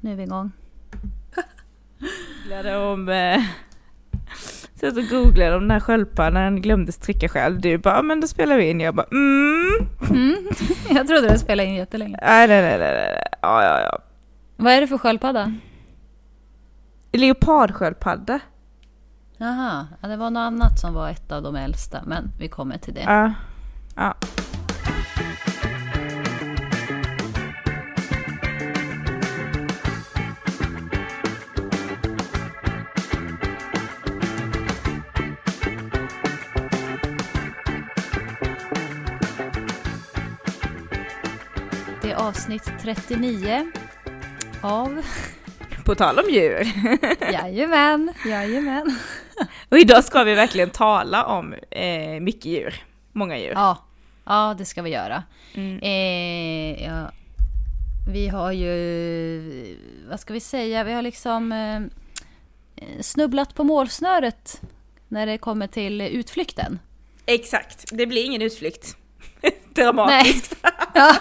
nu är vi igång. googlade om... Eh, så och googlade om den här sköldpaddan, han glömde trycka själv. Du bara, men då spelar vi in. Jag bara, mm. Mm. Jag trodde det spelade in jättelänge. Nej, nej, nej, nej, nej. Ja, ja, ja. Vad är det för sköldpadda? Leopardsköldpadda. Jaha, ja, det var något annat som var ett av de äldsta, men vi kommer till det. Ja. Ja. Avsnitt 39 av... På tal om djur. Jajamän, jajamän. Och idag ska vi verkligen tala om eh, mycket djur. Många djur. Ja, ja det ska vi göra. Mm. Eh, ja, vi har ju, vad ska vi säga, vi har liksom eh, snubblat på målsnöret när det kommer till utflykten. Exakt, det blir ingen utflykt. Dramatiskt. Ja.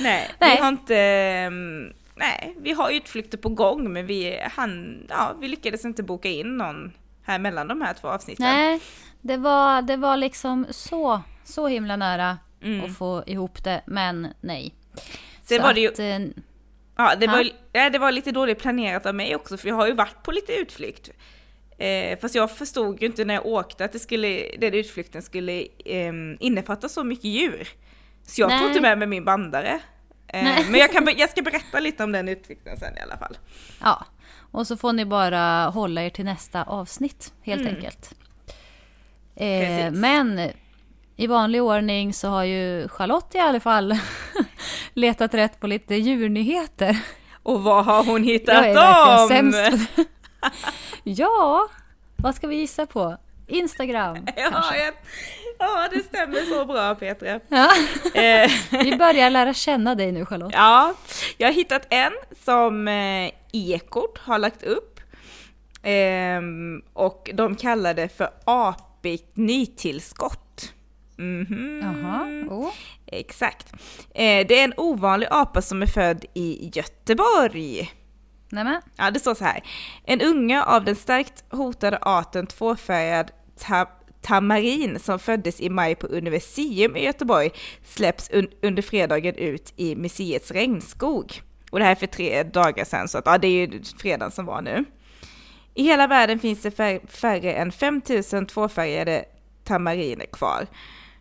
Nej, Nej. vi har inte... ehm, Nej, vi har utflykter på gång men vi, han, ja, vi lyckades inte boka in någon här mellan de här två avsnitten. Nej, det var, det var liksom så, så himla nära Mm. att få ihop det, men nej. Sen Så var det ju, att, eh, ja, det. Var, ja, det var lite dåligt planerat av mig också för jag har ju varit på lite utflykt. Eh, fast jag förstod ju inte när jag åkte att det skulle, den utflykten skulle eh, innefatta så mycket djur. Så jag tog inte med mig min bandare. Eh, men jag, kan, jag ska berätta lite om den utflykten sen i alla fall. Ja, och så får ni bara hålla er till nästa avsnitt helt Mm. enkelt. Eh, men i vanlig ordning så har ju Charlotte i alla fall letat rätt på lite djurnyheter. Och vad har hon Jag hittat är om? sämst. Ja, vad ska vi gissa på? Instagram Ja, jag, ja, det stämmer så bra Petra. Ja. Eh, Vi börjar lära känna dig nu Charlotte. ja, jag har hittat en som eh, Ekot har lagt upp. Ehm, och de kallar det för apigt nytillskott. Mhm. Jaha. Oh. Exakt. Eh, det är en ovanlig apa som är född i Göteborg. Nämen. Ja, det står så här. En unge av den starkt hotade arten tvåfärgad tab tamarin som föddes i maj på Universium i Göteborg släpps un under fredagen ut i museets regnskog. Och det här är för tre dagar sedan, så att, ja, det är ju fredagen som var nu. I hela världen finns det fär färre än 5000 tvåfärgade tamariner kvar.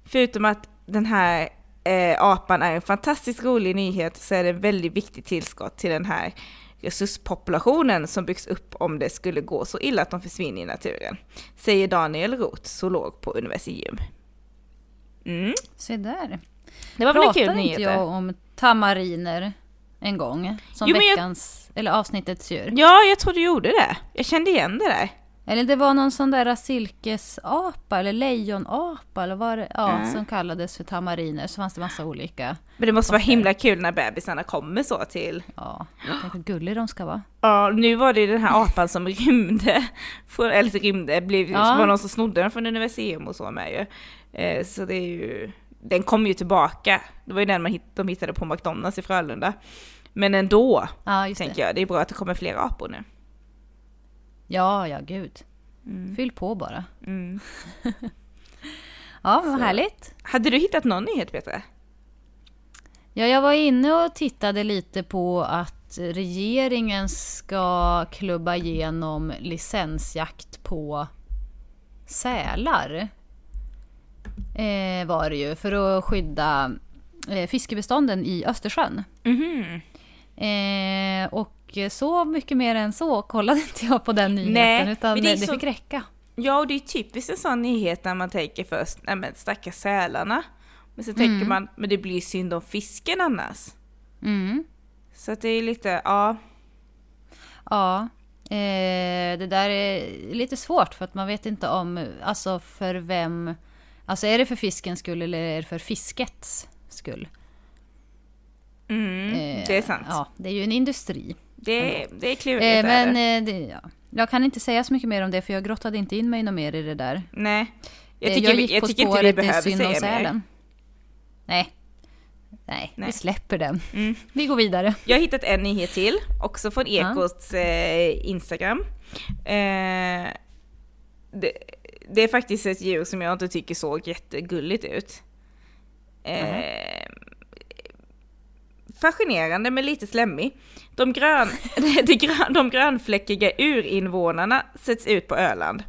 Förutom att den här eh, apan är en fantastiskt rolig nyhet så är det en väldigt viktig tillskott till den här resurspopulationen som byggs upp om det skulle gå så illa att de försvinner i naturen. Säger Daniel Roth, zoolog på Universium. Mm. Se där. Det var väl en kul Pratade inte nyhet? jag om tamariner en gång? Som Jo, men jag- veckans, eller avsnittets djur. Ja, jag tror du gjorde det. Jag kände igen det där. Eller det var någon sån där silkesapa eller lejonapa eller vad det, ja, Ja. som kallades för tamariner. Så fanns det massa olika. Men det måste vara himla kul när bebisarna kommer så till... Ja, tänk hur gulliga de ska vara. Ja, nu var det ju den här apan som rymde, från, eller rymde, blev, Ja. var någon som snodde den från Universium och så med ju. Eh, så det är ju, den kom ju tillbaka. Det var ju den man hitt, de hittade på McDonalds i Frölunda. Men ändå, Ja, tänker det. jag, det är bra att det kommer fler apor nu. Ja, ja, gud. Fyll på bara. Mm. Ja, vad Så. härligt. Hade du hittat någon nyhet Petra? Ja, jag var inne och tittade lite på att regeringen ska klubba igenom licensjakt på sälar. Eh, var det ju, för att skydda eh, fiskebestånden i Östersjön. Mhm. Eh, och så mycket mer än så kollade inte jag på den nyheten, Nej, utan men det, det så- fick räcka. Ja, och det är typiskt en sån nyhet när man tänker först, nej men stackars sälarna. Men så tänker man, men det blir synd om fisken annars. Mm. Så att det är lite, ja. Ja, eh, det där är lite svårt för att man vet inte om, alltså för vem, alltså är det för fiskens skull eller är det för fiskets skull? Mm, Eh, det är sant. Ja, det är ju en industri. Det, det är klurigt. Eh, är men det. eh, det, ja. jag kan inte säga så mycket mer om det för jag grottade inte in mig något mer i det där. Nej. Jag Eh, tycker, vi, gick jag på tycker inte vi spåret, det är behöver synd om sälen. Nej. Nej, Nej. vi släpper den. Mm. Vi går vidare. Jag har hittat en nyhet till, också från Ekots eh, Instagram. Eh, det, det är faktiskt ett djur som jag inte tycker såg jättegulligt ut. Eh, fascinerande men lite slemmig. De, grön, de, grön, de grönfläckiga urinvånarna sätts ut på Öland.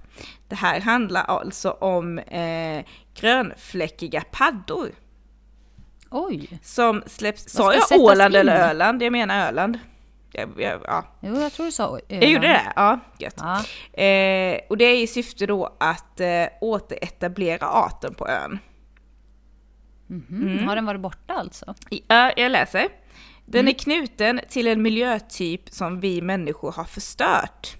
Det här handlar alltså om eh, grönfläckiga paddor. Oj! Som släpps, sa jag Åland in? eller Öland? Jag menar Öland. Jag, jag, ja. Jo, jag tror du sa jag gjorde det? Ja, gött. Ja. Eh, och det är i syfte då att eh, återetablera arten på ön. Mhm. Har den varit borta alltså? Ja, jag läser. Den Mm. är knuten till en miljötyp som vi människor har förstört.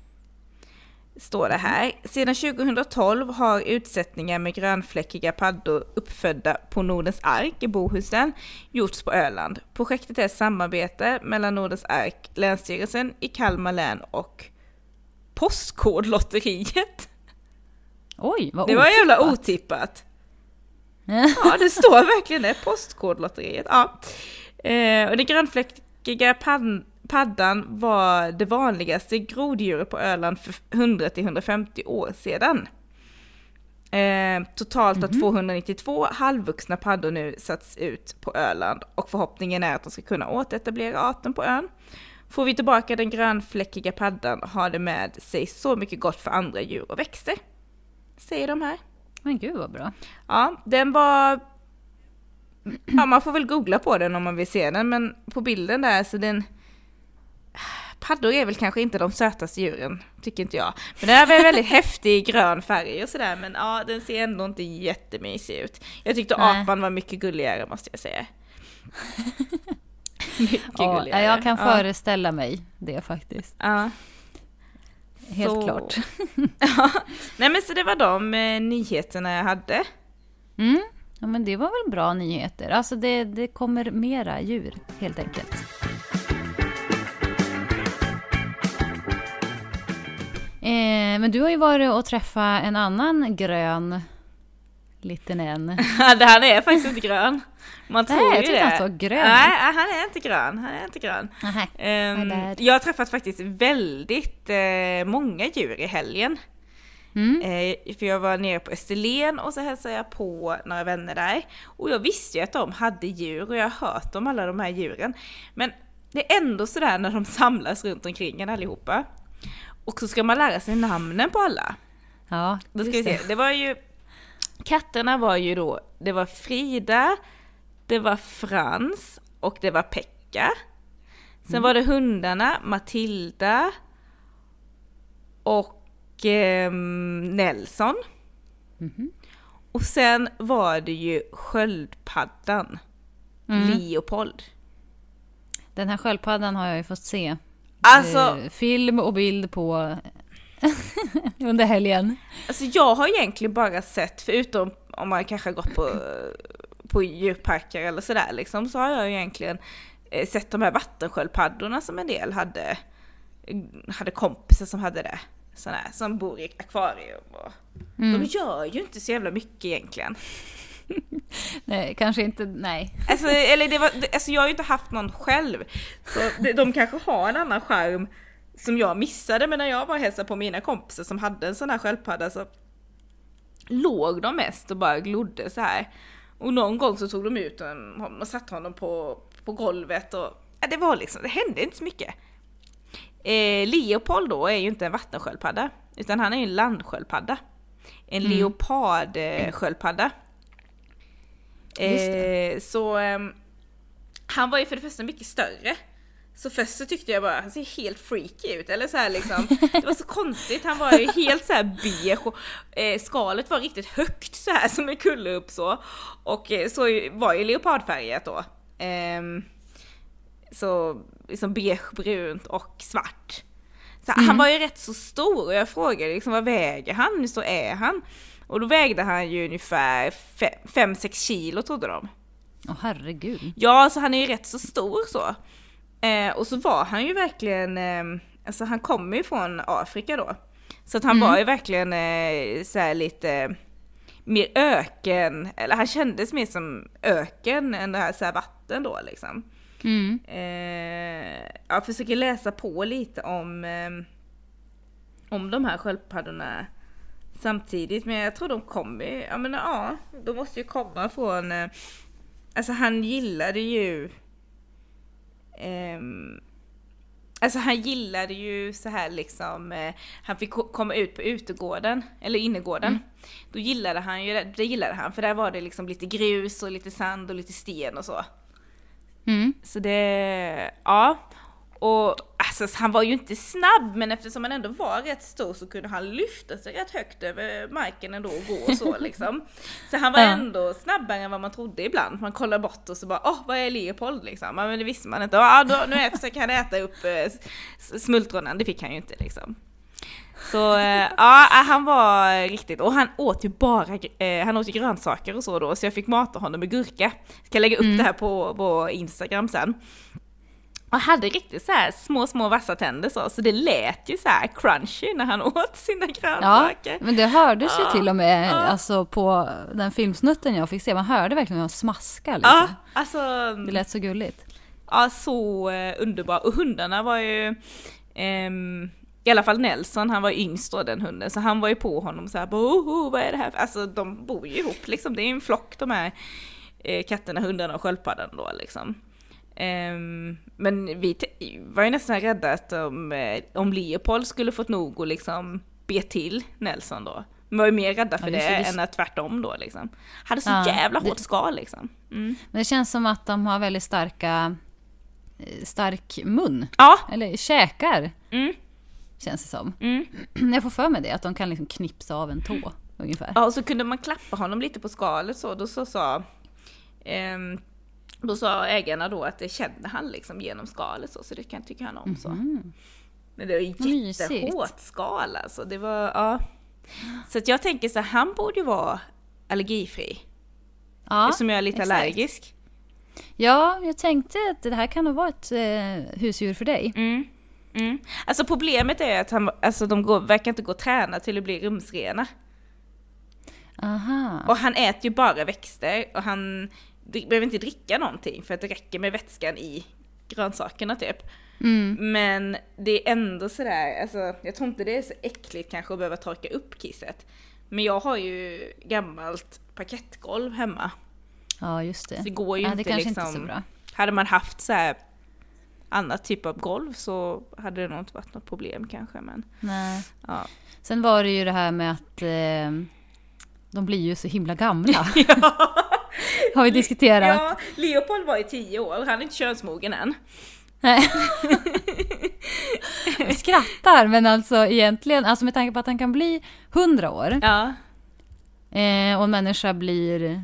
Står det här. Sedan 2012 har utsättningar med grönfläckiga paddor uppfödda på Nordens Ark i Bohuslän gjorts på Öland. Projektet är ett samarbete mellan Nordens Ark, Länsstyrelsen i Kalmar län och Postkodlotteriet. Oj, vad Det var jävla otippat. otippat. Ja, det står verkligen det. Postkodlotteriet. Ja. Eh, och den grönfläckiga pan- paddan var det vanligaste groddjuret på Öland för 100-150 år sedan. Eh, totalt har 292 halvvuxna paddor nu satts ut på Öland och förhoppningen är att de ska kunna återetablera arten på ön. Får vi tillbaka den grönfläckiga paddan har det med sig så mycket gott för andra djur och växter. Säger de här. Men gud vad bra. Ja, den var... Ja, man får väl googla på den om man vill se den, men på bilden där så den... Paddor är väl kanske inte de sötaste djuren, tycker inte jag. Men den är väl väldigt häftig grön färg och sådär, men ja, den ser ändå inte jättemysig ut. Jag tyckte Nej. apan var mycket gulligare måste jag säga. mycket Ja, gulligare. jag kan Ja. föreställa mig det faktiskt. Ja. Helt Så- klart. ja. Nej men så det var de eh, nyheterna jag hade. Mm. Ja, men det var väl bra nyheter. Alltså det, det kommer mera djur helt enkelt. Eh, men du har ju varit och träffat en annan grön liten en. det här är faktiskt inte grön. Man Nej, tror jag ju tyckte det. han såg grön Nej, han är inte grön. Han är inte grön. Nähä, Ehm, my bad. jag har träffat faktiskt väldigt eh, många djur i helgen. Mm. Eh, för jag var nere på Österlen och så hälsade jag på några vänner där. Och jag visste ju att de hade djur och jag har hört om alla de här djuren. Men det är ändå sådär när de samlas runt omkring en allihopa. Och så ska man lära sig namnen på alla. Ja, Då ska vi se. Det var ju... Katterna var ju då, det var Frida, det var Frans och det var Pekka. Sen Mm. var det hundarna, Matilda och ehm, Nelson. Mhm. Och sen var det ju sköldpaddan, Mm. Leopold. Den här sköldpaddan har jag ju fått se Alltså, eh, film och bild på under helgen. Alltså jag har egentligen bara sett, förutom om man kanske har gått på, på djurparker eller sådär liksom, så har jag egentligen eh, sett de här vattensköldpaddorna som en del hade, hade kompisar som hade det. Sådana här, som bor i akvarium. Och, Mm. De gör ju inte så jävla mycket egentligen. Nej, kanske inte, nej. Alltså, eller det var, alltså jag har ju inte haft någon själv. Så de, de kanske har en annan skärm som jag missade, men när jag var och hälsade på mina kompisar som hade en sån här sköldpadda så låg de mest och bara glodde så här. Och någon gång så tog de ut honom och satte honom på, på golvet och ja, det var liksom, det hände inte så mycket. Eh, Leopold då är ju inte en vattensköldpadda, utan han är ju en landsköldpadda. En Mm. leopardsköldpadda. Eh, så ehm, han var ju för det första mycket större. Så först så tyckte jag bara, han ser helt freaky ut, eller så här liksom. Det var så konstigt, han var ju helt så här beige och eh, skalet var riktigt högt så här som en kulle upp så. Och eh, så var ju leopardfärgat då. Ehm, så liksom beige, brunt och svart. Så Han var ju rätt så stor och jag frågade liksom vad väger han? Hur stor är han? Och då vägde han ju ungefär 5-6 kilo trodde de. Åh herregud. Ja, så han är ju rätt så stor så. Eh, och så var han ju verkligen, eh, alltså han kommer ju från Afrika då. Så att han var ju verkligen eh, så här lite mer öken, eller han kändes mer som öken än det här, så här vatten. då liksom. Mm. Eh, jag försöker läsa på lite om, eh, om de här sköldpaddorna samtidigt, men jag tror de kommer, ja men ja, de måste ju komma från, eh, alltså han gillade ju, ehm, Alltså han gillade ju så här liksom, eh, han fick ko- komma ut på utegården, eller innergården. Då gillade han ju det, det gillade han, för där var det liksom lite grus och lite sand och lite sten och så. Mm. Så det, ja. Och alltså han var ju inte snabb, men eftersom han ändå var rätt stor så kunde han lyfta sig rätt högt över marken ändå och gå och så liksom. Så han var Ja. ändå snabbare än vad man trodde ibland. Man kollar bort och så bara åh, vad är Leopold liksom? Men det visste man inte. Ja, då, nu är- försöker han äta upp eh, smultronen, det fick han ju inte liksom. Så eh, ja, han var riktigt, och han åt ju bara, eh, han åt ju grönsaker och så då, så jag fick mata honom med gurka. Ska lägga upp det här på, på Instagram sen. Och hade riktigt så små, små vassa tänder så, så det lät ju så här crunchy när han åt sina Ja, grönsaker. men det hördes ju Ja. till och med Ja. alltså, på den filmsnutten jag fick se. Man hörde verkligen hur han smaskade. Liksom. Ja, alltså, Det lät så gulligt. ja så eh, underbara. Och hundarna var ju, ehm, i alla fall Nelson, han var yngst då den hunden, så han var ju på honom så här, Boho, vad är det här? för-" Alltså de bor ju ihop liksom, det är ju en flock de här eh, katterna, hundarna och sköldpaddan då liksom. Ehm, men vi var ju nästan rädda att om, eh, om Leopold skulle fått nog och liksom be till Nelson då. Vi var ju mer rädda för Ja, det det, det- än att tvärtom då liksom. Hade så Ja, jävla det- hårt skal liksom. Mm. Men det känns som att de har väldigt starka, eh, stark mun. Ja, Eller käkar, mm, känns det som. mm. Jag får för mig det, att de kan liksom knipsa av en tå, ungefär. Ja, och så kunde man klappa honom lite på skalet så, då så sa ehm, då sa ägarna då att det kände han liksom genom skalet så, så det kan tycker han om så. Men det var jättehårt skal alltså, det var, ja. Så att jag tänker så här, han borde ju vara allergifri. Ja, eftersom jag är lite exakt. allergisk. Ja, jag tänkte att det här kan nog vara ett eh, husdjur för dig. Mm. Mm. Alltså problemet är att han, alltså de går, verkar inte gå och träna till att bli rumsrena. Aha. Och han äter ju bara växter och han behöver inte dricka någonting för att det räcker med vätskan i grönsakerna typ. Mm. Men det är ändå sådär, alltså jag tror inte det är så äckligt kanske att behöva torka upp kisset. Men jag har ju gammalt parkettgolv hemma. Ja, just det. Så det går ju ja, inte det kanske liksom... inte så bra. Hade man haft så här annat typ av golv så hade det nog inte varit något problem kanske men Nej. ja. Sen var det ju det här med att eh, de blir ju så himla gamla. Har vi diskuterat. Ja, Leopold var i tio år, han är inte könsmogen än. Nej. Jag skrattar, men alltså egentligen, alltså med tanke på att han kan bli 100 år Ja. eh, och en människa blir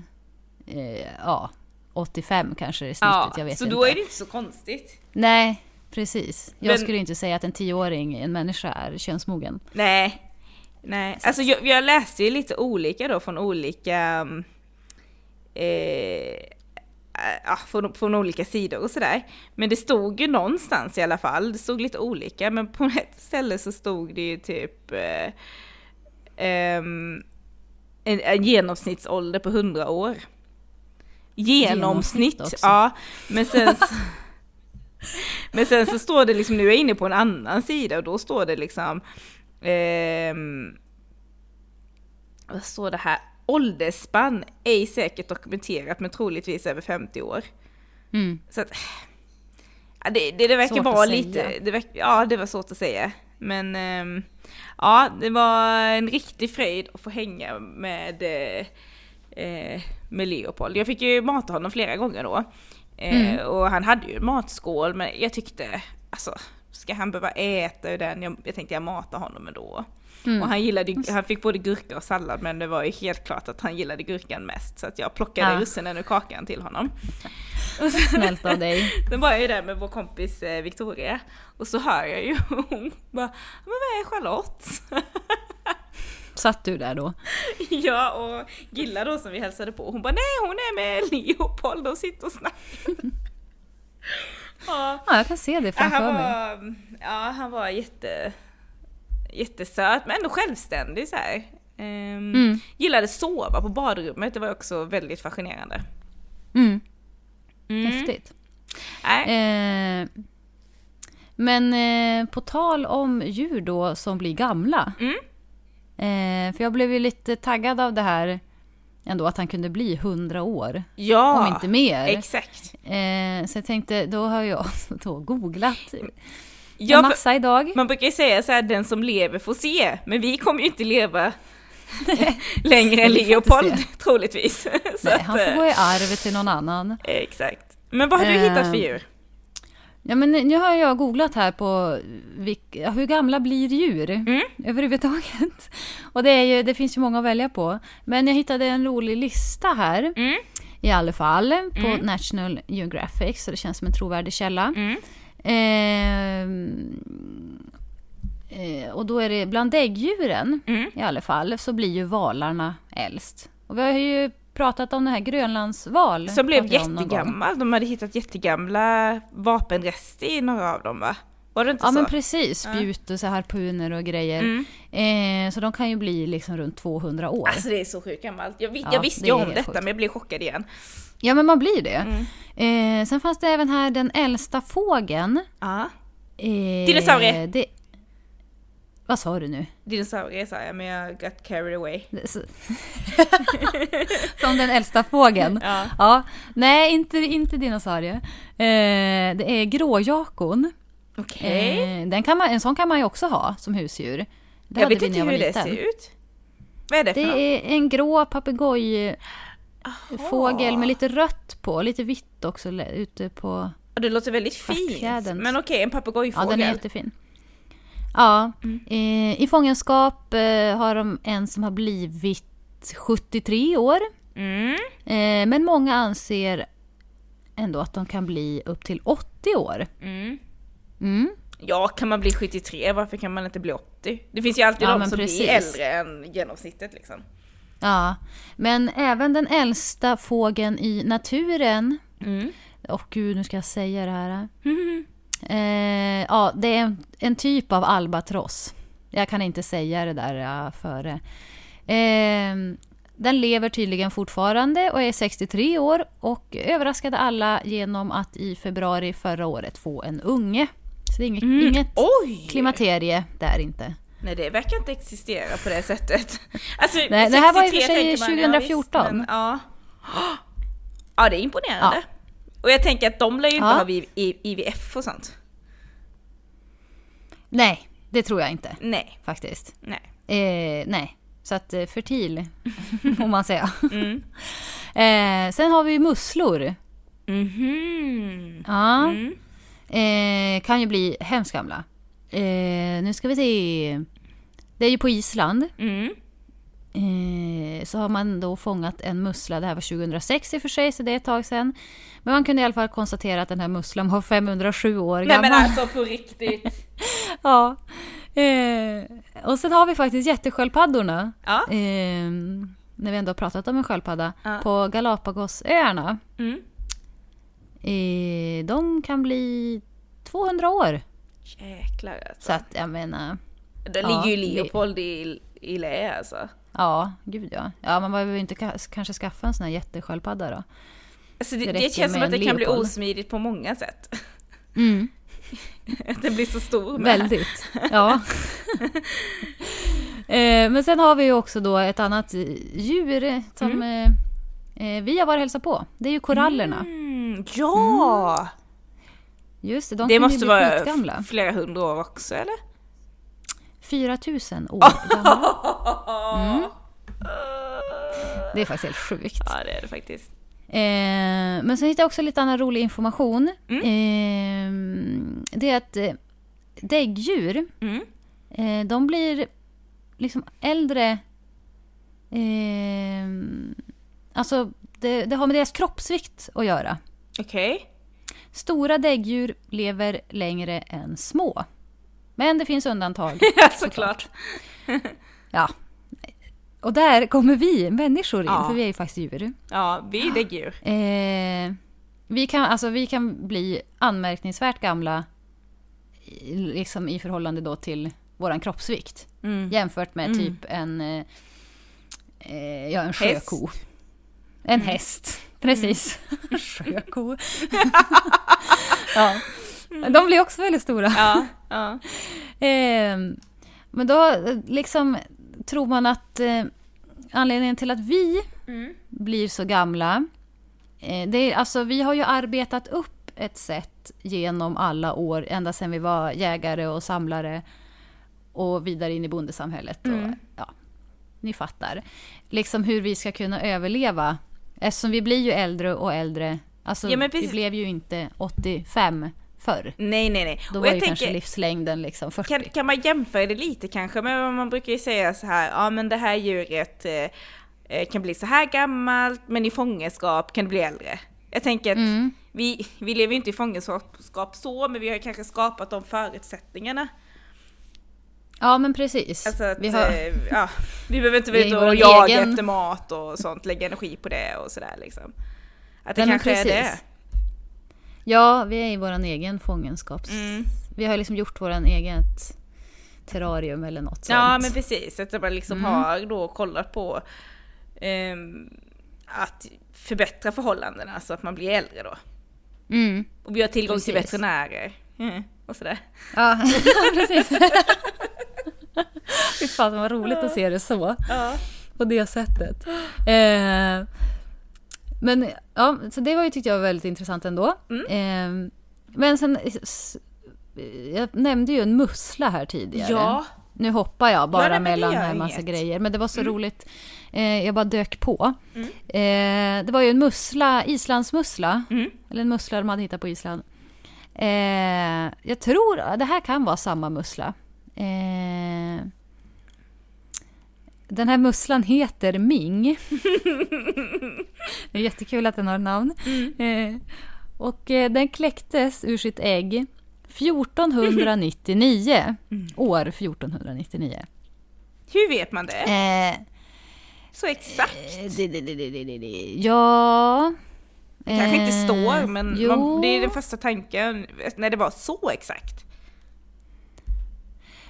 eh, ja, 85 kanske är snittet, ja. jag vet så inte. då är det inte så konstigt. Nej, precis. Jag Men- skulle inte säga att en tioåring, en människa, är könsmogen. Nej. Nej, alltså jag, jag läste ju lite olika då från olika mm, eh, ja, från, från olika sidor och sådär. Men det stod ju någonstans i alla fall, det stod lite olika, men på ett ställe så stod det ju typ eh, ehm, en, en genomsnittsålder på 100 år. Genomsnitt, Genomsnitt ja. Men sen, så, men sen så står det liksom, nu är jag inne på en annan sida och då står det liksom Ehm, vad står det här? Åldersspann ej säkert dokumenterat men troligtvis över 50 år. Mm. Så att, ja, det, det, det verkar Svårt vara lite, det verk, ja det var svårt att säga. Men ehm, ja, det var en riktig fröjd att få hänga med, eh, eh, med Leopold. Jag fick ju mata honom flera gånger då. Eh, Mm. Och han hade ju en matskål men jag tyckte, alltså ska han behöva äta ur den? Jag, jag tänkte jag matar honom ändå. Mm. Och han gillade, han fick både gurka och sallad men det var ju helt klart att han gillade gurkan mest. Så att jag plockade Ja. russinen ur kakan till honom. Snällt av dig. Sen var jag ju där med vår kompis eh, Victoria och så hör jag ju hon bara Men vad är Charlotte? Satt du där då? ja och Gilla då som vi hälsade på hon bara nej hon är med Leopold och sitter och snackar. ja, Ja, jag kan se det framför han mig. var, ja, han var jätte, jättesöt men ändå självständig så här. Ehm, Mm. Gillade sova på badrummet, det var också väldigt fascinerande. Mm. Häftigt. Nej. Eh, men eh, på tal om djur då som blir gamla. Mm. Eh, för jag blev ju lite taggad av det här ändå att han kunde bli 100 år. Ja, Om inte mer. exakt. Eh, så jag tänkte, då har jag då googlat Ja, en massa idag. Man brukar ju säga så här, den som lever får se, men vi kommer ju inte leva längre än Leopold, troligtvis. Nej, att, han får eh, gå i arv till någon annan. Exakt. Men vad har du Eh, hittat för djur? Ja, men nu har jag googlat här på vilk, ja, hur gamla blir djur Mm. överhuvudtaget. Och det, är ju, det finns ju många att välja på. Men jag hittade en rolig lista här Mm. i alla fall på National Geographic så det känns som en trovärdig källa. Mm. Ehm, eh, och då är det bland däggdjuren Mm. i alla fall så blir ju valarna äldst. Och vi har ju pratat om den här grönlandsval. Som blev jag jättegammal. De hade hittat jättegamla vapenrester i några av dem va? Var det inte Ja så? men precis, spjut och så harpuner och grejer. Mm. Eh, så de kan ju bli liksom runt 200 år. Alltså det är så sjukt gammalt. Jag, vi- Ja, jag visste det ju om detta sjukt. men jag blev chockad igen. Ja men man blir det. Mm. Eh, sen fanns det även här den äldsta fågeln. Ja. Eh, Dinosaurie. Det... Vad sa du nu? Dinosaurier sa jag men jag got carried away. Det- Som den äldsta fågeln. Ja. Ja, nej inte, inte dinosaurie. Eh, det är gråjakon. Okej. Eh, den kan man, en sån kan man ju också ha som husdjur. Det jag vet inte hur det liten. ser ut. Vad är det för Det något? är en grå papegojfågel med lite rött på, lite vitt också ute på... Ja, Det låter väldigt fint. Men okej, en Ja, papegojfågel. den är jättefin. Ja, Mm. eh, i fångenskap eh, har de en som har blivit 73 år. Mm. Eh, men många anser ändå att de kan bli upp till 80 år. Mm. Mm. Ja, kan man bli 73, varför kan man inte bli 80? Det finns ju alltid Ja, de som precis. blir äldre än genomsnittet liksom. Ja, men även den äldsta fågeln i naturen Mm. Åh gud, nu ska jag säga det här. Eh, ja, det är en, en typ av albatross. Jag kan inte säga det där före. Eh, den lever tydligen fortfarande och är 63 år och överraskade alla genom att i februari förra året få en unge. Så det är inget, inget Oj! klimakterie där inte. Nej, det verkar inte existera på det sättet. Alltså, Nej, det här var i och för 63 sig tänker man, ja, visst, 2014. men, ja. ja, det är imponerande. Ja. Och jag tänker att de lär ju inte Ja. ha IVF och sånt. Nej, det tror jag inte Nej, faktiskt. nej. Eh, nej, så att eh, fertil, får man säga. Mm. Eh, sen har vi musslor. Mhm. Ja. Mm. Eh, kan ju bli hemskt gamla. Eh, nu ska vi se. Det är ju på Island. Mm. Eh, så har man då fångat en mussla. Det här var 2006 i och för sig, så det är ett tag sedan. Men man kunde i alla fall konstatera att den här musslan var 507 år Nej gammal. men alltså på riktigt. Ja. Eh, och sen har vi faktiskt jättesköldpaddorna. Ja. Eh, när vi ändå har pratat om en sköldpadda. Ja. På Galapagosöarna. Mm. Eh, de kan bli 200 år. Jäklar alltså. Så att jag menar, Det ja, ligger ju Leopold i, i lä alltså. Ja, gud ja. Ja, man behöver inte ka- kanske skaffa en sån här jättesköldpadda då. alltså det, Det det, känns som att det kan bli osmidigt på många sätt. Mm, Att den blir så stor med. väldigt. Ja. eh, men sen har vi ju också då ett annat djur som eh, eh, vi har varit och hälsat på. Det är ju korallerna. Mm, ja! Just det, de det måste vara flera hundra år också eller? 4000 år gamla. Mm. Det är faktiskt helt sjukt. Ja det är det faktiskt. Eh, men sen hittade jag också lite annan rolig information. Mm. Eh, det är att eh, däggdjur, Mm. eh, de blir liksom äldre... Eh, alltså, det, det har med deras kroppsvikt att göra. Okej. Stora däggdjur lever längre än små. Men det finns undantag. Ja såklart. Ja. Och där kommer vi människor in, Ja. för vi är ju faktiskt djur. Ja, vi är däggdjur. Eh, vi, kan, alltså, vi kan bli anmärkningsvärt gamla liksom i förhållande då till vår kroppsvikt. Mm. Jämfört med Mm. typ en, eh, eh, ja, en Häst. sjöko. En häst, precis. Sjöko. ja. De blir också väldigt stora. Ja, ja. Eh, men då liksom tror man att eh, anledningen till att vi Mm. blir så gamla, eh, det är, alltså vi har ju arbetat upp ett sätt genom alla år, ända sedan vi var jägare och samlare och vidare in i bondesamhället. Och, Mm. ja, ni fattar. Liksom hur vi ska kunna överleva. Eftersom vi blir ju äldre och äldre. Alltså, Ja, vi blev ju inte 85 förr. Nej, nej, nej. Då Och var jag ju kanske tänker, livslängden liksom 40. kan, kan man jämföra det lite kanske? Men man brukar ju säga så här, ja men det här djuret eh, eh, kan bli så här gammalt, men i fångenskap kan det bli äldre. Jag tänker att Mm. vi, vi lever ju inte i fångenskap så, men vi har kanske skapat de förutsättningarna. Ja, men precis. Alltså att, vi har, eh, ja, vi behöver inte vara ute och jaga egen- efter mat och sånt, lägga energi på det och sådär liksom. Att det Nej, kanske är det. Ja, vi är i vår egen fångenskaps... Mm. Vi har liksom gjort vår eget terrarium eller något sånt. Ja men precis, att man liksom Mm. har då kollat på ehm, att förbättra förhållandena så att man blir äldre då. Mm. Och vi har tillgång till Precis. veterinärer. Mm, och sådär. Ja, precis. Fy fan vad roligt att se det så. Ja. På det sättet. Eh, men ja, så det var ju tyckte jag var väldigt intressant ändå. Mm. Eh, men sen, jag nämnde ju en mussla här tidigare. Ja. Nu hoppar jag bara Ja, nej, mellan här massa inget. grejer. Men det var så roligt. Eh, jag bara dök på. Mm. Eh, det var ju en mussla, islandsmussla. Mm. Eller en mussla de hade hittat på Island. Eh, jag tror, det här kan vara samma mussla. Eh, den här musslan heter Ming. det är jättekul att den har namn. Eh, och eh, den kläcktes ur sitt ägg 1499. År 1499. Hur vet man det? Eh, Så exakt? eh, det, det, det. Ja... Det kanske inte eh, står men man, det är den första tanken när det var så exakt.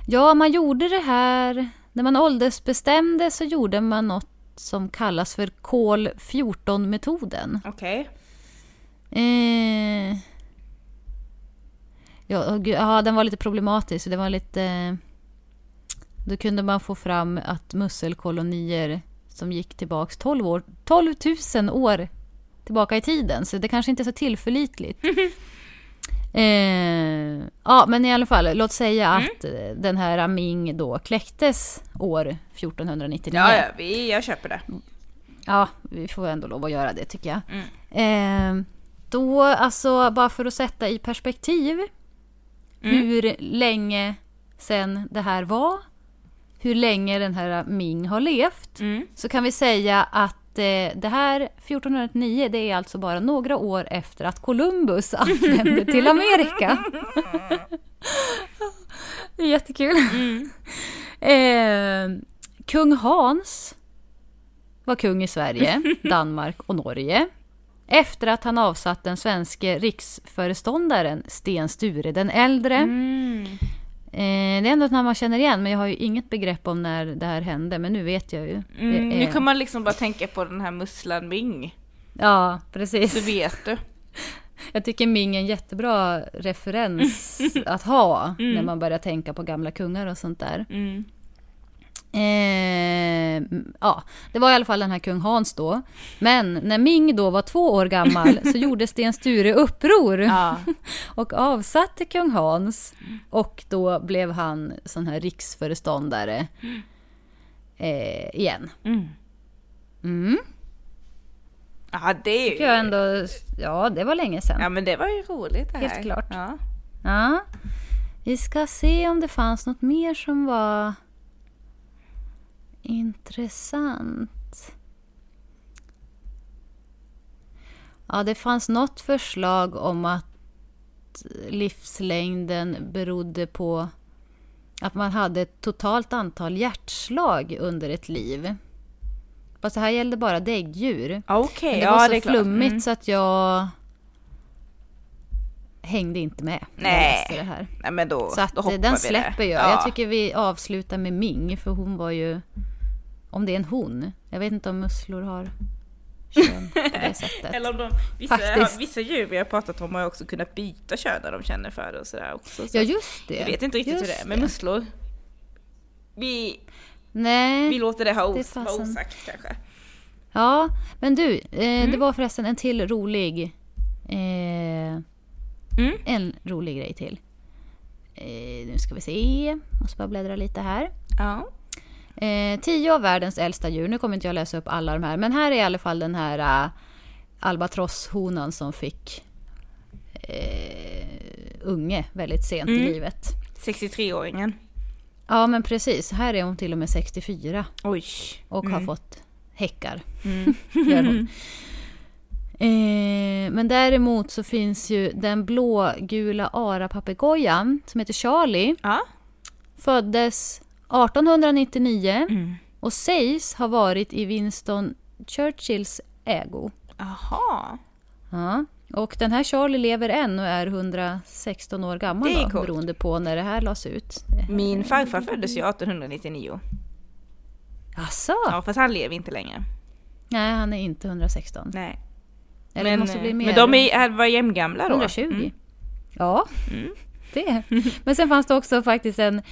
Ja, man gjorde det här... När man åldersbestämde så gjorde man något som kallas för kol 14-metoden. Okej. Eh, ja, gud, den var lite problematisk. Det var lite... Då kunde man få fram att musselkolonier som gick tillbaks 12 år, 12 000 år tillbaka i tiden. Så det kanske inte är så tillförlitligt. Eh, ja, men i alla fall, låt säga att eh, den här Ming då kläcktes år 1499. Ja, ja, vi, jag köper det. Ja, vi får ändå lov att göra det tycker jag. Mm. Eh, då, alltså bara för att sätta i perspektiv hur länge sen det här var, hur länge den här Ming har levt, Mm. så kan vi säga att det här 1409, det är alltså bara några år efter att Columbus anlände till Amerika. det är jättekul. Eh, kung Hans var kung i Sverige, Danmark och Norge. Efter att han avsatt den svenske riksföreståndaren Sten Sture den äldre. Mm. Eh, det är ändå ett namn man känner igen, men jag har ju inget begrepp om när det här hände. Men nu vet jag ju. Mm, Det Nu är- kan man liksom bara tänka på den här musslan Ming. Ja, Så precis. vet du. Jag tycker Ming är en jättebra referens att ha när man börjar tänka på gamla kungar och sånt där. Mm. Eh, ja, det var i alla fall den här kung Hans då. Men när Ming då var två år gammal så gjorde Sten Sture uppror Ja. och avsatte kung Hans. Och då blev han sån här riksföreståndare eh, igen. Mm. Mm. Ja, det är Tycker jag ju... ändå, ja, det var länge sedan. Ja, men det var ju roligt det här. Helt klart. Ja. Ja. Vi ska se om det fanns något mer som var intressant. Ja, det fanns något förslag om att livslängden berodde på att man hade ett totalt antal hjärtslag under ett liv. Fast det här gällde bara däggdjur. Okej, Men det ja var så det flummigt Mm. så att jag hängde inte med när jag Nej. det här. Nej men då, Så att då eh, den släpper det. jag. Ja. Jag tycker vi avslutar med Ming, för hon var ju... Om det är en hon. Jag vet inte om musslor har kön på det sättet. Eller om de, vissa, Faktiskt. vissa djur vi har pratat om har också kunnat byta kön när de känner för det och sådär också. Så Ja just det. jag vet inte riktigt hur det Just är, men musslor, vi, Nej. vi låter det ha Det os, vara fasen. osagt kanske. Ja, men du, eh, Mm. det var förresten en till rolig... Eh, Mm. En rolig grej till. Eh, nu ska vi se. Måste bara bläddra lite här. Ja. Eh, tio av världens äldsta djur. Nu kommer inte jag läsa upp alla de här. Men här är i alla fall den här uh, albatrosshonan som fick eh, unge väldigt sent Mm. i livet. 63-åringen. Ja men precis. Här är hon till och med 64 Oj. och har Mm. fått häckar. Mm. Gör hon. Eh, men däremot så finns ju den blågula arapapegojan som heter Charlie. Ja. Föddes 1899 Mm. och sägs ha varit i Winston Churchills ägo. Aha. Ja. Och den här Charlie lever än och är 116 år gammal Det är då, beroende på när det här lades ut. Min farfar föddes ju 1899. Asså? Ja, fast han lever inte längre. Nej, han är inte 116. Nej. Eller det måste bli mer. men de är, var jämngamla då? 120. Mm. Ja, Mm. det. Men sen fanns det också faktiskt en,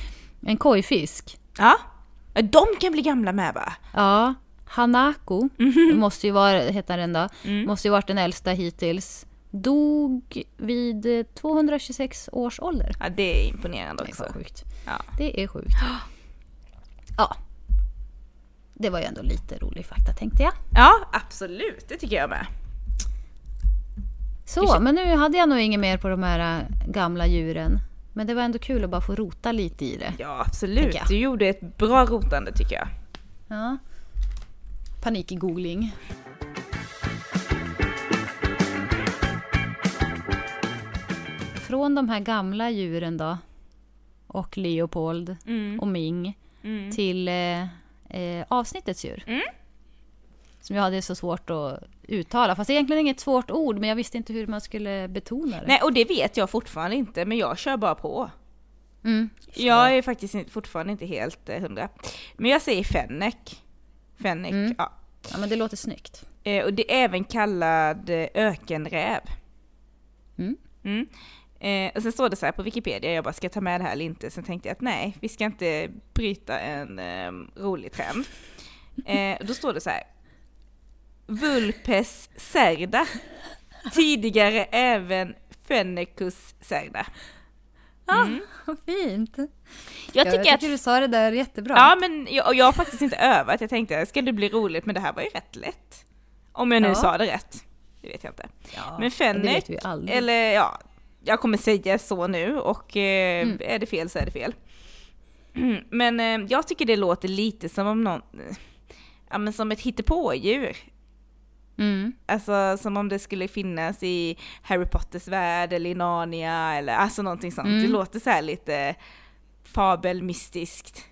en kojfisk. Ja. De kan bli gamla med va? Ja, Hanako måste ju vara, heter den då, Mm. måste ju varit den äldsta hittills. Dog vid eh, 226 års ålder. Ja, det är imponerande Det är också. sjukt. Ja. Det är sjukt. Ja. Det var ju ändå lite rolig fakta tänkte jag. ja, absolut. Det tycker jag med. Så, men nu hade jag nog inget mer på de här äh, gamla djuren. Men det var ändå kul att bara få rota lite i det. Ja, absolut. Du gjorde ett bra rotande tycker jag. Ja. Panik i googling. Från de här gamla djuren då, och Leopold Mm. och Ming, Mm. till eh, eh, avsnittets djur. Mm. Som jag hade så svårt att uttala. Fast det är egentligen inget svårt ord, men jag visste inte hur man skulle betona det. Nej, och det vet jag fortfarande inte, men jag kör bara på. Mm. Jag är faktiskt fortfarande inte helt eh, hundra. Men jag säger fennec. Fennec, Mm. ja. Ja, men det låter snyggt. Eh, och det är även kallad eh, ökenräv. Mm. Mm. Eh, och sen står det så här på Wikipedia, jag bara ska ta med det här eller inte? Sen tänkte jag att nej, vi ska inte bryta en eh, rolig trend. Eh, då står det så här. Vulpes cerda. Tidigare även Fennicus cerda. Mm. Vad fint! Jag tycker att du sa det där jättebra. Ja men jag, jag har faktiskt inte övat, jag tänkte ska det bli roligt men det här var ju rätt lätt. Om jag nu Ja. sa det rätt. Det vet jag inte. Ja, men fennec, eller ja, jag kommer säga så nu och eh, Mm. är det fel så är det fel. Mm, Men eh, jag tycker det låter lite som om någon, ja men som ett hittepådjur. Mm. Alltså som om det skulle finnas i Harry Potters värld eller i Narnia eller alltså någonting sånt. Mm. Det låter så här lite fabelmystiskt.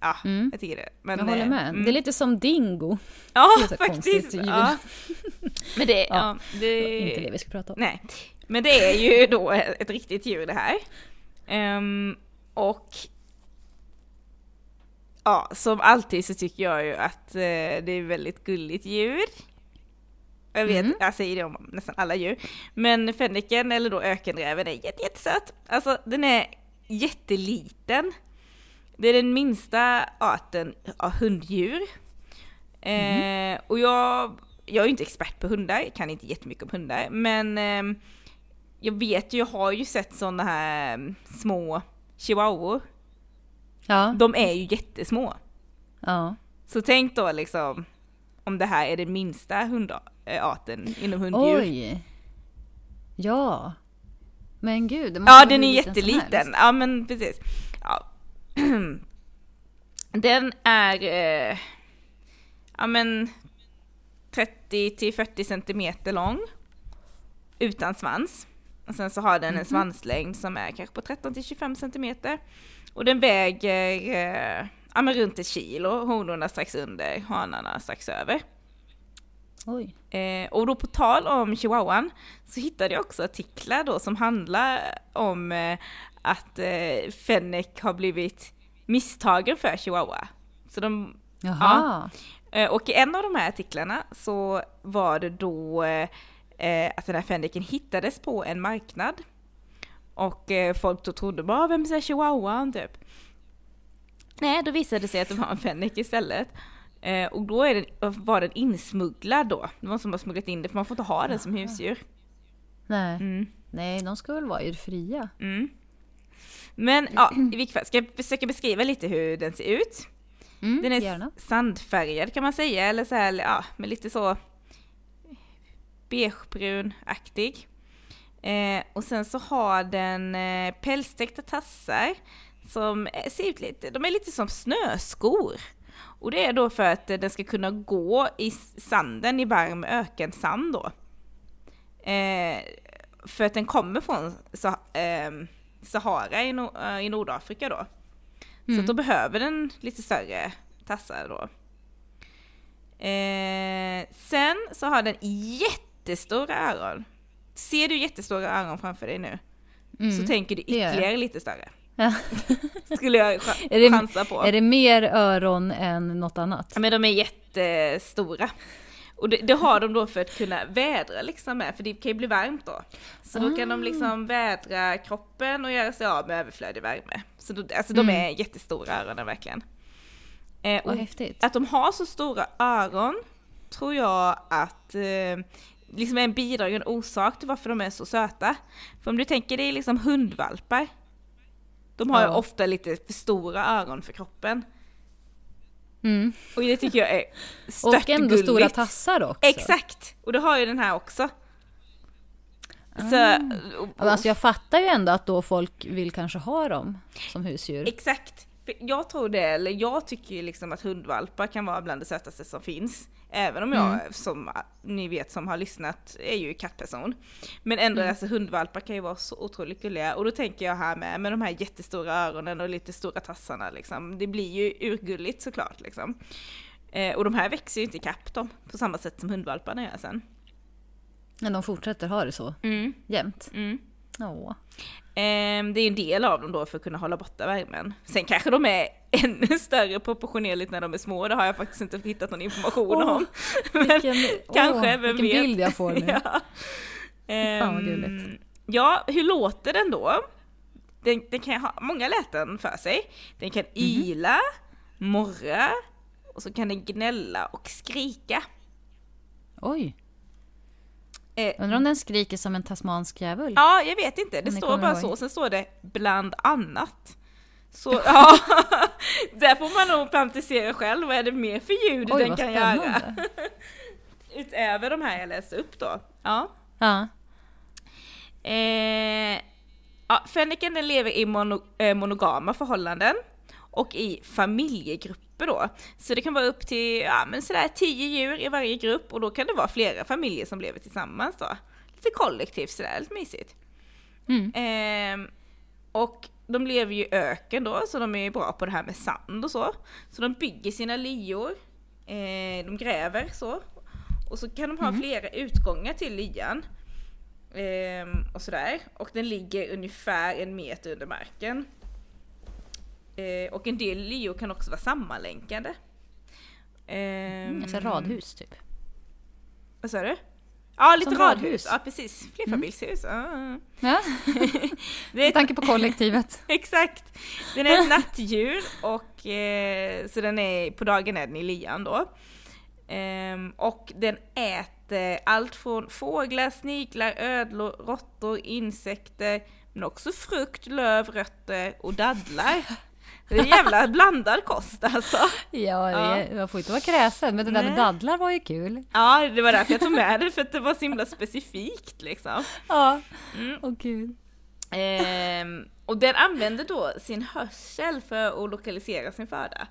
Ja, Mm. jag tycker det. Men, Jag håller eh, med. mm. Det är lite som dingo. Ja, är faktiskt. Ja. Men det, Ja. ja. det, Inte det vi ska prata om. Nej, men det är ju då ett riktigt djur det här. Ehm, och ja, som alltid så tycker jag ju att eh, det är väldigt gulligt djur. Jag vet, Mm. jag säger det om nästan alla djur. Men fenniken eller då ökenräven är jätte, jättesöt. Alltså den är jätteliten. Det är den minsta arten av hunddjur. Eh, och jag, jag är inte expert på hundar, jag kan inte jättemycket om hundar, men ehm, jag vet ju, jag har ju sett sådana här mm, små chihuahuor. Ja. De är ju jättesmå. ja. Så tänk då liksom om det här är den minsta hundarten inom hunddjur. Oj! Ja. Men gud, Ja, den är jätteliten. Ja, men precis. Ja. Den är, eh, ja men 30 till 40 centimeter lång. Utan svans. Och sen så har den en Mhm. svanslängd som är kanske på 13 till 25 centimeter. Och den väger, eh, ja men runt ett kilo. Honorna strax under, hanarna strax över. Eh, och då på tal om chihuahuan så hittade jag också artiklar då som handlar om eh, att eh, Fennec har blivit misstagen för chihuahua. Så de, Jaha. Eh, Och i en av de här artiklarna så var det då eh, eh, att den här fänriken hittades på en marknad. Och folk då trodde bara, vem är chihuahuan typ? Nej, då visade det sig att det var en fänrik istället. Eh, och då är den, var den insmugglad då. Det var någon som har smugglat in det, för man får inte ha den som husdjur. Nej. Mm. Nej, de ska väl vara det fria. Mm. Men ja, i vilket fall, ska jag försöka beskriva lite hur den ser ut? Mm, Den är gärna. sandfärgad kan man säga, eller så här, ja, med lite så beigebrun-aktig. Eh, och sen så har den eh, pälstäckta tassar som eh, ser ut lite, de är lite som snöskor. Och det är då för att den ska kunna gå i sanden i varm ökensand då. Eh, för att den kommer från Sa- eh, Sahara i, no- eh, i Nordafrika då. Så Mm. att då behöver den lite större tassar då. Eh, sen så har den jättestora öron. Ser du jättestora öron framför dig nu? Mm. Så tänker du ytterligare lite större. Ja. Skulle jag ch- Är det- chansa på. Är det mer öron än något annat? Ja, men de är jättestora. Och det, det har de då för att kunna vädra liksom med, för det kan ju bli varmt då. Så då kan de Ah. liksom vädra kroppen och göra sig av med överflödig värme. Så då, alltså de Mm. är jättestora öronen verkligen. Eh, Vad häftigt. att de har så stora öron tror jag att eh, liksom är en bidragande orsak till varför de är så söta. För om du tänker dig liksom hundvalpar. De har ju Ja. ofta lite för stora öron för kroppen. Mm. Och det tycker jag är Och ändå stora störtgulligt. tassar också. Exakt! Och det har ju den här också. Så, Ah. och, Men Alltså jag fattar ju ändå att då folk vill kanske ha dem som husdjur. Exakt! Jag tror det, eller jag tycker ju liksom att hundvalpar kan vara bland det sötaste som finns. Även om jag, Mm. som ni vet som har lyssnat, är ju kattperson. Men ändå, Mm. alltså hundvalpar kan ju vara så otroligt gulliga. Och då tänker jag här med, med de här jättestora öronen och lite stora tassarna liksom. Det blir ju urgulligt såklart liksom. Eh, och de här växer ju inte ikapp dem på samma sätt som hundvalparna gör sen. Men de fortsätter ha det så Mm, jämt. mm. Ehm, det är en del av dem då för att kunna hålla borta värmen. Sen kanske de är ännu större proportionerligt när de är små, det har jag faktiskt inte hittat någon information Åh, om. Men Vilken, kanske, vem vilken vet? bild jag får nu. ja. Fan, vad Ehm, gulligt. Ja, hur låter den då? Den, den kan ha många läten för sig. Den kan Mhm. yla, morra, och så kan den gnälla och skrika. Oj, Eh, undrar om den skriker som en tasmansk djävul? Ja, jag vet inte. Det står bara ihåg. så, sen står det bland annat. Så ja, där får man nog fantisera själv. Vad är det mer för ljud Oj, den kan göra? spännande. Utöver de här jag läste upp då. Ja. Ja. Eh, ja fänriken den lever i mono, eh, monogama förhållanden och i familjegrupper då. Så det kan vara upp till ja, men sådär tio djur i varje grupp och då kan det vara flera familjer som lever tillsammans då. Lite kollektivt sådär, lite mysigt. Mm. Ehm, och de lever ju i öken då, så de är bra på det här med sand och så. Så de bygger sina lyor, eh, de gräver så. Och så kan de ha flera utgångar till lyan. Ehm, och sådär. Och den ligger ungefär en meter under marken. Eh, och en del lyor kan också vara sammanlänkade. Mm, alltså radhus typ. Vad sa du? Ja, lite Som radhus. radhus. Ja, precis. Flerfamiljshus. Ah. Ja, med tanke på kollektivet. Exakt! Den är ett nattdjur och eh, så den är, på dagen är den i lian då. Ehm, och den äter allt från fåglar, sniglar, ödlor, råttor, insekter, men också frukt, löv, rötter och dadlar. Det är jävla blandad kost alltså. Ja, Ja. det, jag får inte vara kräsen, men det där med dadlar var ju kul. Ja, det var därför jag tog med det, för att det var så himla specifikt liksom. Ja, Mm. åh gud. Ehm, och den använder då sin hörsel för att lokalisera sin föda.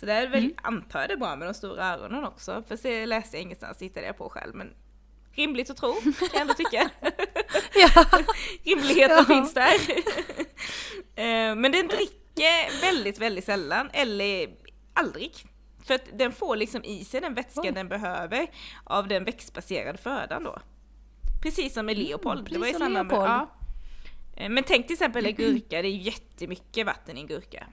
Så det är väl, antar jag det är bra med de stora öronen också, för så läste jag ingenstans, hittade jag på själv. Men rimligt att tro, kan jag ändå tycka. Ja. Rimligheten Ja. finns där. Ehm, men den dricker väldigt, väldigt sällan, eller aldrig. För att den får liksom i sig den vätska Oj. den behöver av den växtbaserade födan då. Precis som med Leopold. precis det var ju som samma med, Leopold. ja. Eh, Men tänk till exempel en gurka, det är jättemycket vatten i en gurka.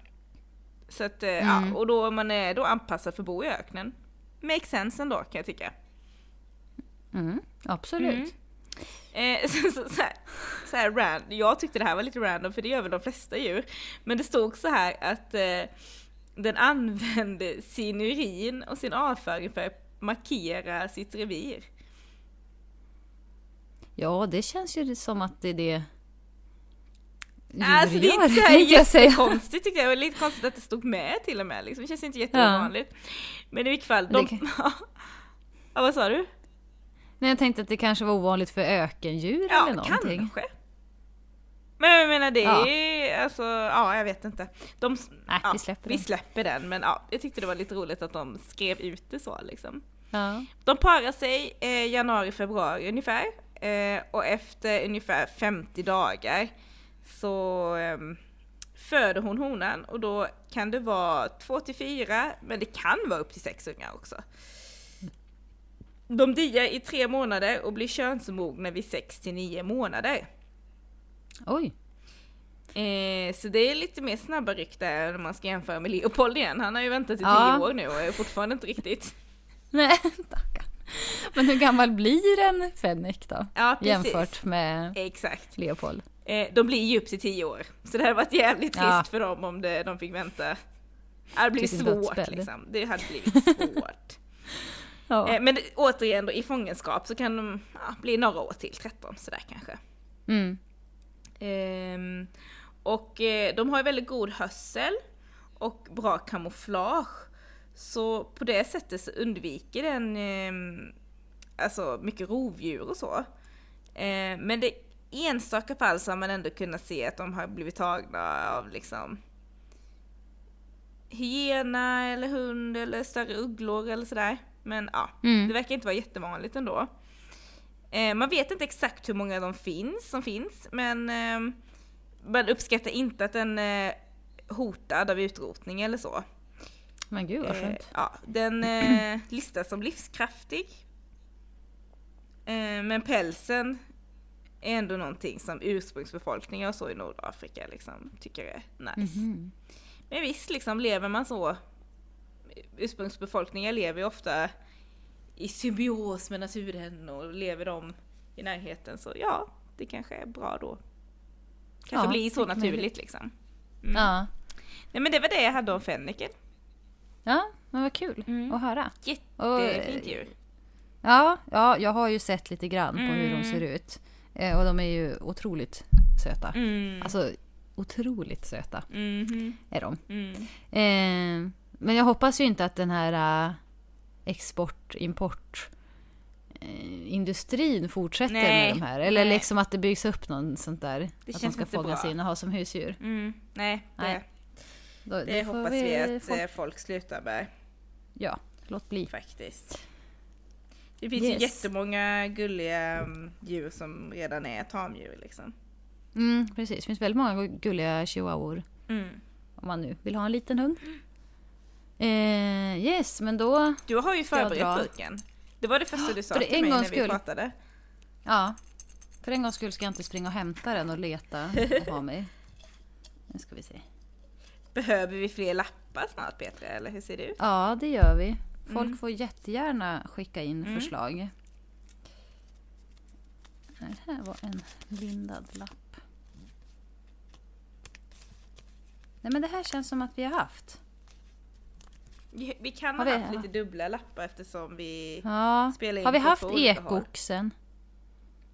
Så att, eh, Mm. ja, och då är man är då anpassad för att bo i öknen. make sense ändå kan jag tycka. Mm, absolut. Eh, så, så, så, här, så här rand, jag tyckte det här var lite random för det gör väl de flesta djur. Men det stod så här att eh, den använde sin urin och sin avföring för att markera sitt revir. Ja, det känns ju som att det är det Alltså det är inte så här tänkte jag säga. jättekonstigt tyckte jag, det var lite konstigt att det stod med till och med liksom. Det känns inte jätteovanligt. Men i vilket fall, de... Det ja, vad sa du? Nej, jag tänkte att det kanske var ovanligt för ökendjur Ja, eller någonting. kanske. Men jag menar det Ja. är, alltså, ja jag vet inte. De, Nej, ja, vi släpper vi den. släpper den. Men ja, jag tyckte det var lite roligt att de skrev ut det så liksom. Ja. De parar sig eh, januari, februari ungefär. Eh, och efter ungefär 50 dagar så ehm, föder hon honan och då kan det vara 2 till 4 men det kan vara upp till 6 ungar också. De diar i tre månader och blir könsmogna vid 6 till 9 månader. Oj. Eh, så det är lite mer snabba ryck där om man ska jämföra med Leopold igen. Han har ju väntat i 10 Ja. år nu och är fortfarande inte riktigt. Nej, stackarn. Men hur gammal blir en fänrik då? Ja. Jämfört med Exakt. Leopold. Eh, de blir ju upp till 10 år. Så det hade varit jävligt trist Ja. för dem om det, de fick vänta. Det hade blivit svårt liksom. Det hade blivit svårt. Ja. eh, men återigen då, i fångenskap så kan de ja, bli några år till, 13 sådär kanske. Mm. Ehm, och eh, de har ju väldigt god hörsel och bra kamouflage. Så på det sättet så undviker den ehm, alltså mycket rovdjur och så. Eh, men det enstaka fall så har man ändå kunnat se att de har blivit tagna av liksom hyena eller hund eller större ugglor eller sådär. Men ja, Mm. det verkar inte vara jättevanligt ändå. Eh, man vet inte exakt hur många de finns som finns, men eh, man uppskattar inte att den är hotad av utrotning eller så. Men gud vad Eh, skönt. ja, den eh, listas som livskraftig. Eh, men pälsen är ändå någonting som ursprungsbefolkningar och så i Nordafrika liksom tycker är nice. Mhm. Men visst, liksom lever man så. Ursprungsbefolkningar lever ju ofta i symbios med naturen och lever de i närheten så ja, det kanske är bra då. Kanske Ja, blir så naturligt liksom. Mm. Ja. Nej men det var det jag hade om fänriken. ja, men vad kul Mm. att höra. Jättefint djur. Ja, ja, jag har ju sett lite grann på hur de Mm. ser ut. Eh, och de är ju otroligt söta. Mm. Alltså otroligt söta Mhm. är de. Mm. Eh, men jag hoppas ju inte att den här eh, export, import eh, industrin fortsätter Nej, med de här. Eller nej. liksom att det byggs upp någon sånt där. att de ska fångas bra. in och ha som husdjur. Mm. Nej, det, Nej. Då, det, får hoppas vi att folk- folk, folk slutar med Ja, låt bli. faktiskt. Det finns Yes. ju jättemånga gulliga mm, djur som redan är tamdjur liksom. Mm, precis, det finns väldigt många gulliga chihuahuor. Mm. Om man nu vill ha en liten hund. Eh, yes, men då... Du har ju förberett burken. Det var det första du sa till en mig när vi skull. pratade. Ja. För en gångs skull ska jag inte springa och hämta den och leta och ha mig. Nu ska vi se. Behöver vi fler lappar snart Petra, eller hur ser det ut? Ja, det gör vi. Folk Mm. får jättegärna skicka in Mm. förslag. Det här var en lindad lapp. Nej men det här känns som att vi har haft. Vi vi kan ha vi- haft lite dubbla lappar eftersom vi... Ja. Spela in Har vi haft ekoxen?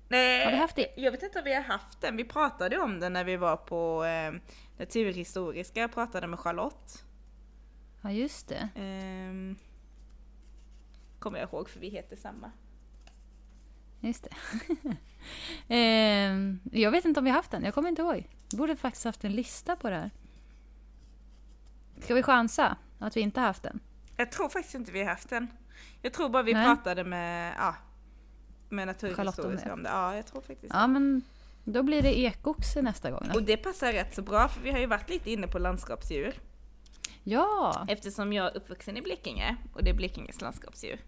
Nej, Har vi haft det? Jag vet inte om vi har haft den. Vi pratade om den när vi var på eh, Naturhistoriska och pratade med Charlotte. Ja just det. Ehm, kommer jag ihåg för vi heter samma. Just det. Ehm, jag vet inte om vi har haft den. Jag kommer inte ihåg. Vi borde faktiskt haft en lista på det här. Ska vi chansa att vi inte har haft den? Jag tror faktiskt inte vi har haft den. Jag tror bara vi Nej. pratade med, ja, med Naturhistoriska om det. Ja, jag tror faktiskt Ja men då blir det ekoxe nästa gång. Då. Och det passar rätt så bra för vi har ju varit lite inne på landskapsdjur. Ja! Eftersom jag är uppvuxen i Blekinge och det är Blekinges landskapsdjur.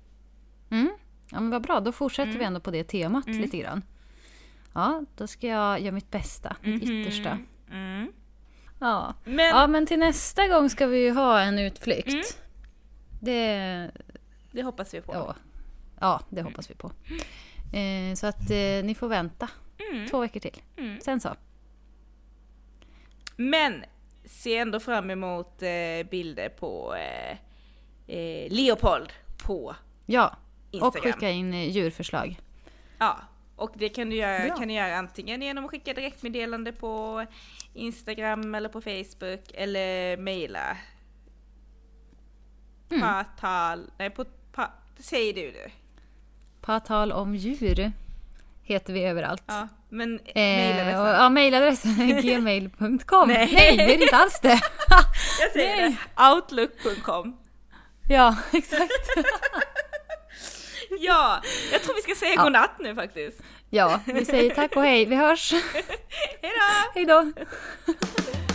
Mm. Ja men vad bra, då fortsätter Mm. vi ändå på det temat Mm. lite grann. Ja, då ska jag göra mitt bästa, mitt Mhm. yttersta. Mm. Ja. Men ja, men till nästa gång ska vi ju ha en utflykt. Mm. Det Det hoppas vi på. Ja, ja det hoppas vi på. Eh, så att eh, ni får vänta Mm. två veckor till. Mm. Sen så. Men se ändå fram emot eh, bilder på eh, eh, Leopold på Ja, och Instagram. skicka in eh, djurförslag. Ja, och det kan du, göra, Bra. kan du göra antingen genom att skicka direktmeddelande på Instagram eller på Facebook eller mejla. Mm. Patal, nej på, pa, säg du det. På tal om djur heter vi överallt. Ja, men Eh, mejladressen. ja, mejladressen är gmail.com. Nej. Nej. det är inte alls det. Jag säger nej. det, outlook.com. ja, exakt. Ja, jag tror vi ska säga Ja. godnatt nu faktiskt. Ja, vi säger tack och hej. Vi hörs. Hejdå! Hej då.